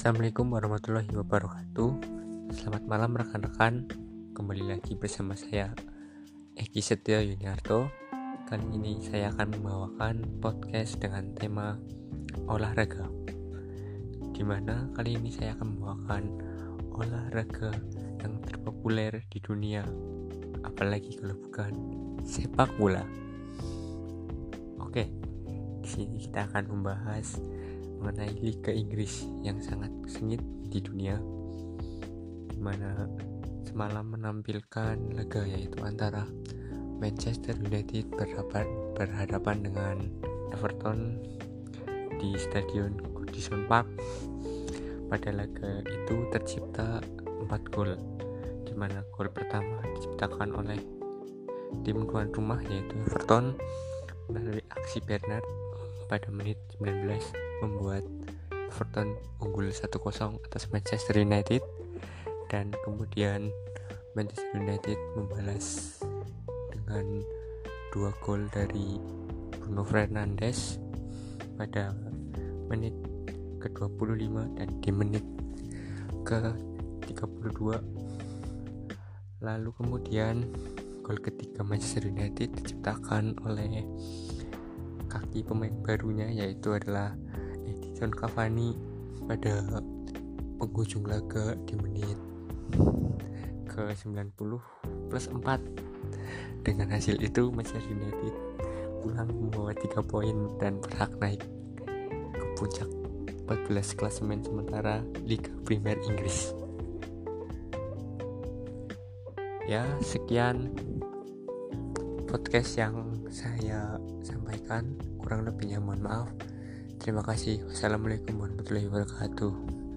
Assalamualaikum warahmatullahi wabarakatuh. Selamat malam rekan-rekan. Kembali lagi bersama saya Eki Setio Yuniarto. Kali ini saya akan membawakan podcast dengan tema olahraga Di mana kali ini saya akan membawakan olahraga yang terpopuler di dunia Apalagi kalau bukan sepak bola. Oke, di sini kita akan membahas mengenai Liga Inggris yang sangat sengit di dunia di mana semalam menampilkan laga yaitu antara Manchester United berhadapan, berhadapan dengan Everton di Stadion Goodison Park. Pada laga itu tercipta 4 gol di mana gol pertama diciptakan oleh tim tuan rumah yaitu Everton melalui aksi Bernard pada menit 19 membuat Everton unggul 1-0 atas Manchester United dan kemudian Manchester United membalas dengan dua gol dari Bruno Fernandes pada menit ke-25 dan di menit ke-32 lalu kemudian gol ketiga Manchester United diciptakan oleh kaki pemain barunya yaitu adalah Edison Cavani pada penghujung laga di menit ke 90 plus 4 dengan hasil itu Manchester United pulang membawa 3 poin dan berhak naik ke puncak 14 klasemen sementara Liga Premier Inggris. Ya sekian podcast yang saya sampaikan. Kurang lebihnya mohon maaf. Terima kasih. Wassalamualaikum warahmatullahi wabarakatuh